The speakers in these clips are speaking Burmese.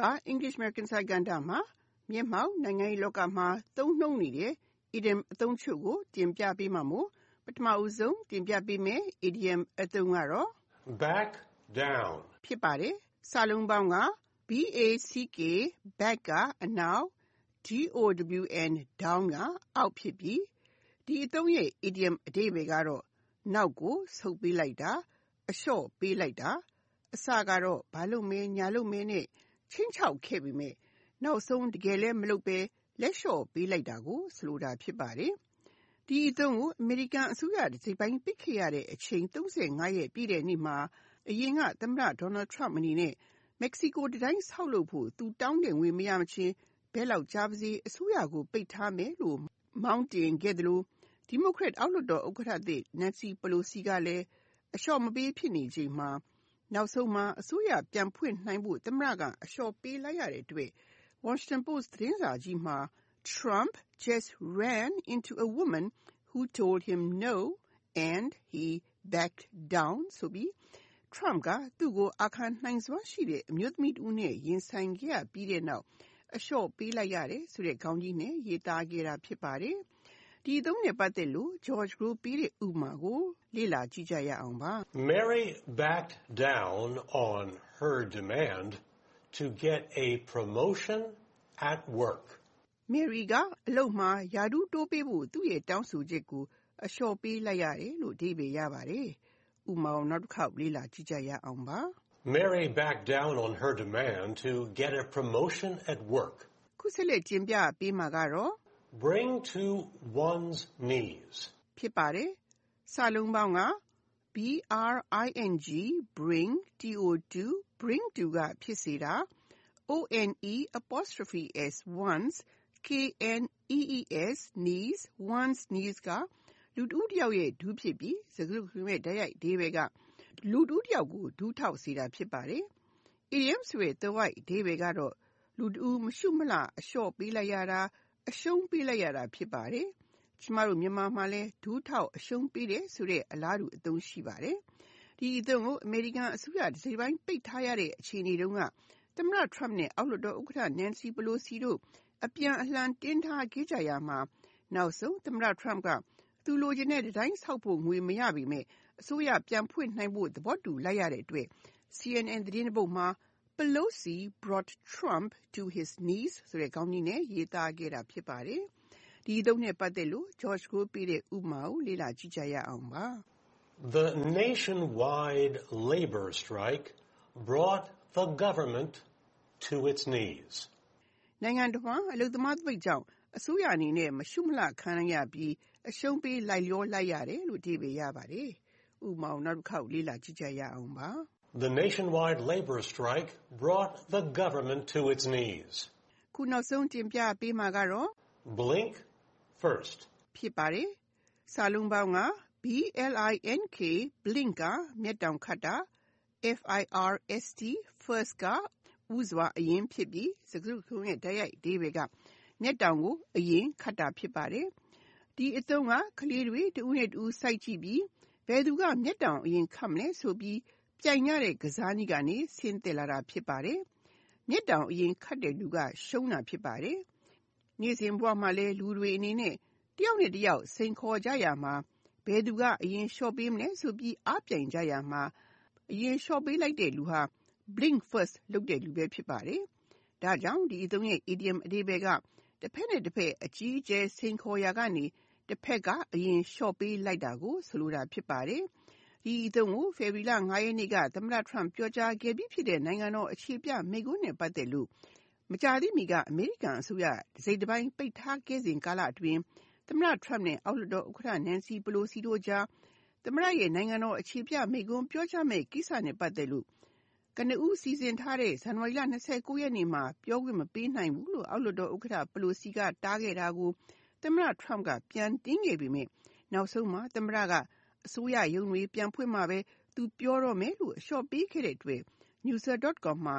ပါ English American စာကဏ္ဍမှာ မျက်မှောက်နိုင်ငံရေးလောကမှာ သုံးနှုန်းနေတဲ့ idiom အသုံးချုပ်ကို တင်ပြပေးမှာမို့ ပထမဦးဆုံးတင်ပြပေးမယ် idiom အသုံးကတော့ back down ဖြစ်ပါတယ်။စာလုံးပေါင်းက back back ကအနောက် down down က အောက်ဖြစ်ပြီး ဒီအသုံးရဲ့ idiom အဓိပ္ပာယ်ကတော့ နောက်ကို ဆုတ်ပေးလိုက်တာ အလျှော့ပေးလိုက်တာ အစကတော့ ဘာလို့မဲညာလို့မဲနဲ့ ချင်းချောက်ခဲ့ပေမဲ့နောက်ဆုံး တကယ်လည်း မလုပ်ပဲလက်လျှော့ပေးလိုက်တာကို ဆိုလိုတာ ဖြစ်ပါတယ်။ဒီအသုံးကို အမေရိကန်အစိုးရ တစ်စိတ်ပိုင်းပြစ်ခဲ့ရတဲ့ အချိန်35ရက် ပြည့်တဲ့နေ့မှာ အရင်က သမ္မတ Donald Trump အနေနဲ့ မက္ကဆီကိုတတိုင်းဆောက်လုပ်ဖို့ သူတောင်းတဲ့ငွေ မရမချင်းဘဲလောက်ကြားပါစေ အစိုးရကို ပိတ်ထားမယ်လို့ မောင်းတင်ခဲ့တယ်လို့ဒီမိုကရက် အောက်လွှတ်တော် ဥက္ကဋ္ဌသစ် Nancy Pelosi ကလည်း အလျှော့မပေး ဖြစ်နေချိန်မှာ နောက်ဆုံးမှာ အစိုးရပြန်ဖွင့်နိုင်ဖို့ သမ္မတက အလျှော့ပေးလိုက်ရတဲ့အတွက် Washington Post သတင်းစာကြီးမှာ Trump just ran into a woman who told him no and he backed down ဆိုပြီး Trump က သူ့ကို အာခံနိုင်စွမ်းရှိတဲ့ အမျိုးသမီးတစ်ဦးနဲ့ ရင်ဆိုင်ခဲ့ရပြီးတဲ့နောက် အလျှော့ပေးလိုက်ရတယ်ဆိုတဲ့ ခေါင်းကြီးနဲ့ ရေးသားခဲ့တာ ဖြစ်ပါတယ်။ ဒီအသုံးနဲ့ ပတ်သက်လို့ George Gro ပေးတဲ့ ဥပမာကို လေ့လာကြည့်ကြရအောင်ပါ။ Mary backed down on her demand to get a promotion at work. Mary က အလုပ်မှာ ရာထူးတိုးပေးဖို့ သူ့ရဲ့တောင်းဆိုချက်ကို အလျှော့ပေးလိုက်ရတယ်လို့အဓိပ္ပာယ်ရပါတယ်။ဥပမာကိုနောက်တစ်ခေါက်လေ့လာကြည့်ကြရအောင်ပါ။ Mary backed down on her demand to get a promotion at work. ခုဆက်လက်တင်ပြပေးမှာကတော့ Bring to one's knees. ဖြစ်ပါတယ်။စာလုံးပေါင်းက bring to bring to ကဖြစ်စေတာ one apostrophe s one's knees knees one's knees ကလူတစ်ဦးတစ်ယောက်ရဲ့ဒူးဖြစ်ပြီးစကားစုတခုလုံးရဲ့တိုက်ရိုက်အဓိပ္ပာယ်ကလူတစ်ဦးတစ်ယောက်ကိုဒူးထောက်စေတာဖြစ်ပါတယ်။ idiom ဆိုတဲ့သွယ်ဝိုက်အဓိပ္ပာယ်ကတော့လူတစ်ဦးမရှုမလှအလျှော့ပေးလိုက်ရတာ အရှုံးပေးလိုက်ရတာ ဖြစ်ပါတယ်။ကျမတို့ မြန်မာမှာလည်း ဒူးထောက်အရှုံးပေးတယ်ဆိုတဲ့ အလားတူအသုံး ရှိပါတယ်။ဒီအသုံးကို အမေရိကန်အစိုးရ တစ်စိတ်ပိုင်း ပိတ်ထားရတဲ့ အခြေအနေတုန်းက သမ္မတ Trump နဲ့ အောက်လွှတ်တော်ဥက္ကဋ္ဌ Nancy Pelosi တို့ အပြန်အလှန် တင်းထားခဲ့ကြရာမှာ နောက်ဆုံး သမ္မတ Trump က သူလိုချင်တဲ့ တံတိုင်းဆောက်ဖို့ ငွေမရပေမဲ့အစိုးရပြန်ဖွင့်နိုင်ဖို့ သဘောတူလိုက်ရတဲ့အတွက် CNN သတင်းတစ်ပုဒ်မှာ Pelosi brought Trump to his knees ဆိုတဲ့ခေါင်းကြီးနဲ့ရေးသားခဲ့တာဖြစ်ပါတယ်။ဒီအသုံးနဲ့ပတ်သက်လို့ George ကိုပေးတဲ့ဥပမာကိုလေ့လာကြည့်ကြရအောင်ပါ။ The nationwide labor strike brought the government to its knees. နိုင်ငံတော်မှာအလုပ်သမားသပိတ်ကြောင့်အစိုးရအနေနဲ့မရှုမလှခံရပြီးအရှုံးပေးလိုက်လျောလိုက်ရတယ်လို့အဓိပ္ပာယ်ရပါတယ်။ဥပမာကိုနောက်တစ်ခေါက်လေ့လာကြည့်ကြရအောင်ပါ။ The nationwide labor strike brought the government to its knees. ခုနောက်ဆုံးတင်ပြပေးမှာကတော့ Blink first. ဖြစ်ပါတယ်။စာလုံးပေါင်းက blink blink ကမျက်တောင်ခတ်တာ first first ကဥစွာအရင်ဖြစ်ပြီးစကားစုတခုလုံးရဲ့တိုက်ရိုက်အဓိပ္ပာယ်ကမျက်တောင်ကိုအရင်ခတ်တာဖြစ်ပါတယ်။ဒီအသုံးကကလေးတွေတဦးနဲ့တဦးစိုက်ကြည့်ပြီးဘယ်သူကမျက်တောင်အရင်ခတ်မလဲဆိုပြီး ပြိုင်ကြတဲ့ ကစားနည်းကနေ ဆင်းသက်လာတာ ဖြစ်ပါတယ်။မျက်တောင်အရင်ခတ်တဲ့လူက ရှုံးတာ ဖြစ်ပါတယ်။နေ့စဉ်ဘဝမှာလည်း လူတွေအနေနဲ့ တယောက်နဲ့တယောက် စိန်ခေါ်ကြရမှာ ဘယ်သူက အရင်လျှော့ပေးမလဲဆိုပြီး အားပြိုင်ကြရမှာ အရင်လျှော့ပေးလိုက်တဲ့လူဟာ blink first လုပ်တဲ့လူပဲဖြစ်ပါတယ်။ဒါကြောင့် ဒီအသုံးရဲ့ idiom အဓိပ္ပာယ်ကတစ်ဖက်နဲ့တစ်ဖက် အကြီးအကျယ် စိန်ခေါ်ရာကနေတစ်ဖက်က အရင်လျှော့ပေးလိုက်တာကို ဆိုလိုတာ ဖြစ်ပါတယ်။ ဒီအသုံးကို February လ9ရက်နေ့က သမ္မတ Trump ပြောကြားခဲ့ပြီးဖြစ်တဲ့ နိုင်ငံတော်အခြေပြမိန့်ခွန်းနဲ့ ပတ်သက်လို့ မကြာသေးမီက အမေရိကန်အစိုးရ တစ်စိတ်တစ်ပိုင်း ပိတ်ထားခဲ့စဉ်ကာလအတွင်း သမ္မတ Trump နဲ့ အောက်လွှတ်တော်ဥက္ကဋ္ဌ Nancy Pelosi တို့ကြား သမ္မတရဲ့ နိုင်ငံတော်အခြေပြမိန့်ခွန်းပြောကြားမယ့်ကိစ္စနဲ့ ပတ်သက်လို့ ကနဦးစီစဉ်ထားတဲ့ ဇန်နဝါရီလ29ရက်နေ့မှာ ပြောခွင့်မပေးနိုင်ဘူးလို့ အောက်လွှတ်တော်ဥက္ကဋ္ဌ Pelosi က တားခဲ့တာကို သမ္မတ Trump က ပြန်တင်းခဲ့ပေမဲ့နောက်ဆုံးမှာ သမ္မတက အစိုးရရုံးတွေပြန်ဖွင့်မှပဲသူပြောတော့မယ်လို့အလျှော့ပေးခဲ့တဲ့အတွက် Newsir.com မှာ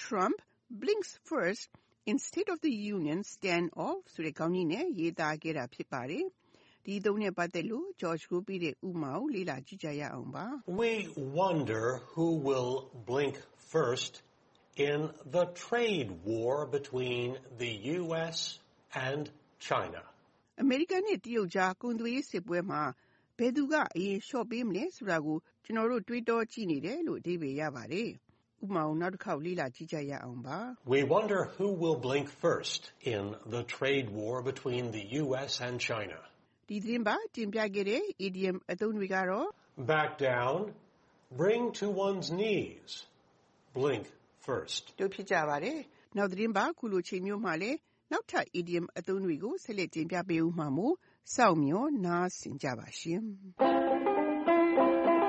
Trump blinks first instead of the union standoff ဆိုတဲ့ခေါင်းကြီးနဲ့ရေးသားခဲ့တာဖြစ်ပါတယ်။ဒီသုံးနဲ့ပတ်သက်လို့ George ကိုပြတဲ့ဥမာကိုလေ့လာကြည့်ကြရအောင်ပါ။ We wonder who will blink first in the trade war between the U.S. and China. အမေရိကန်နဲ့တရုတ်ကြားကုန်သွယ်ရေးစစ်ပွဲမှာ ဘယ်သူကအရင်လျှော့ပေးမလဲဆိုတာကိုကျွန်တော်တို့တွေးတောကြည့်နေတယ်လို့အဓိပ္ပာယ်ရပါတယ်။ဥပမာကိုနောက်တစ်ခေါက်လေ့လာကြည့်ကြရအောင်ပါ။ We wonder who will blink first in the trade war between the U.S. and China. ဒီသတင်းပါတင်ပြခဲ့တဲ့ idiom အသုံးတွေကတော့ Back down, bring to one's knees. Blink first. တို့ဖြစ်ကြပါတယ်။နောက်သတင်းပါခုလိုချိန်မျိုးမှာလည်းနောက်ထပ် idiom အသုံးတွေကိုဆက်လက်တင်ပြပေးဦးမှာမို့ စောင့်မျှော်နားဆင်ကြပါရှင်။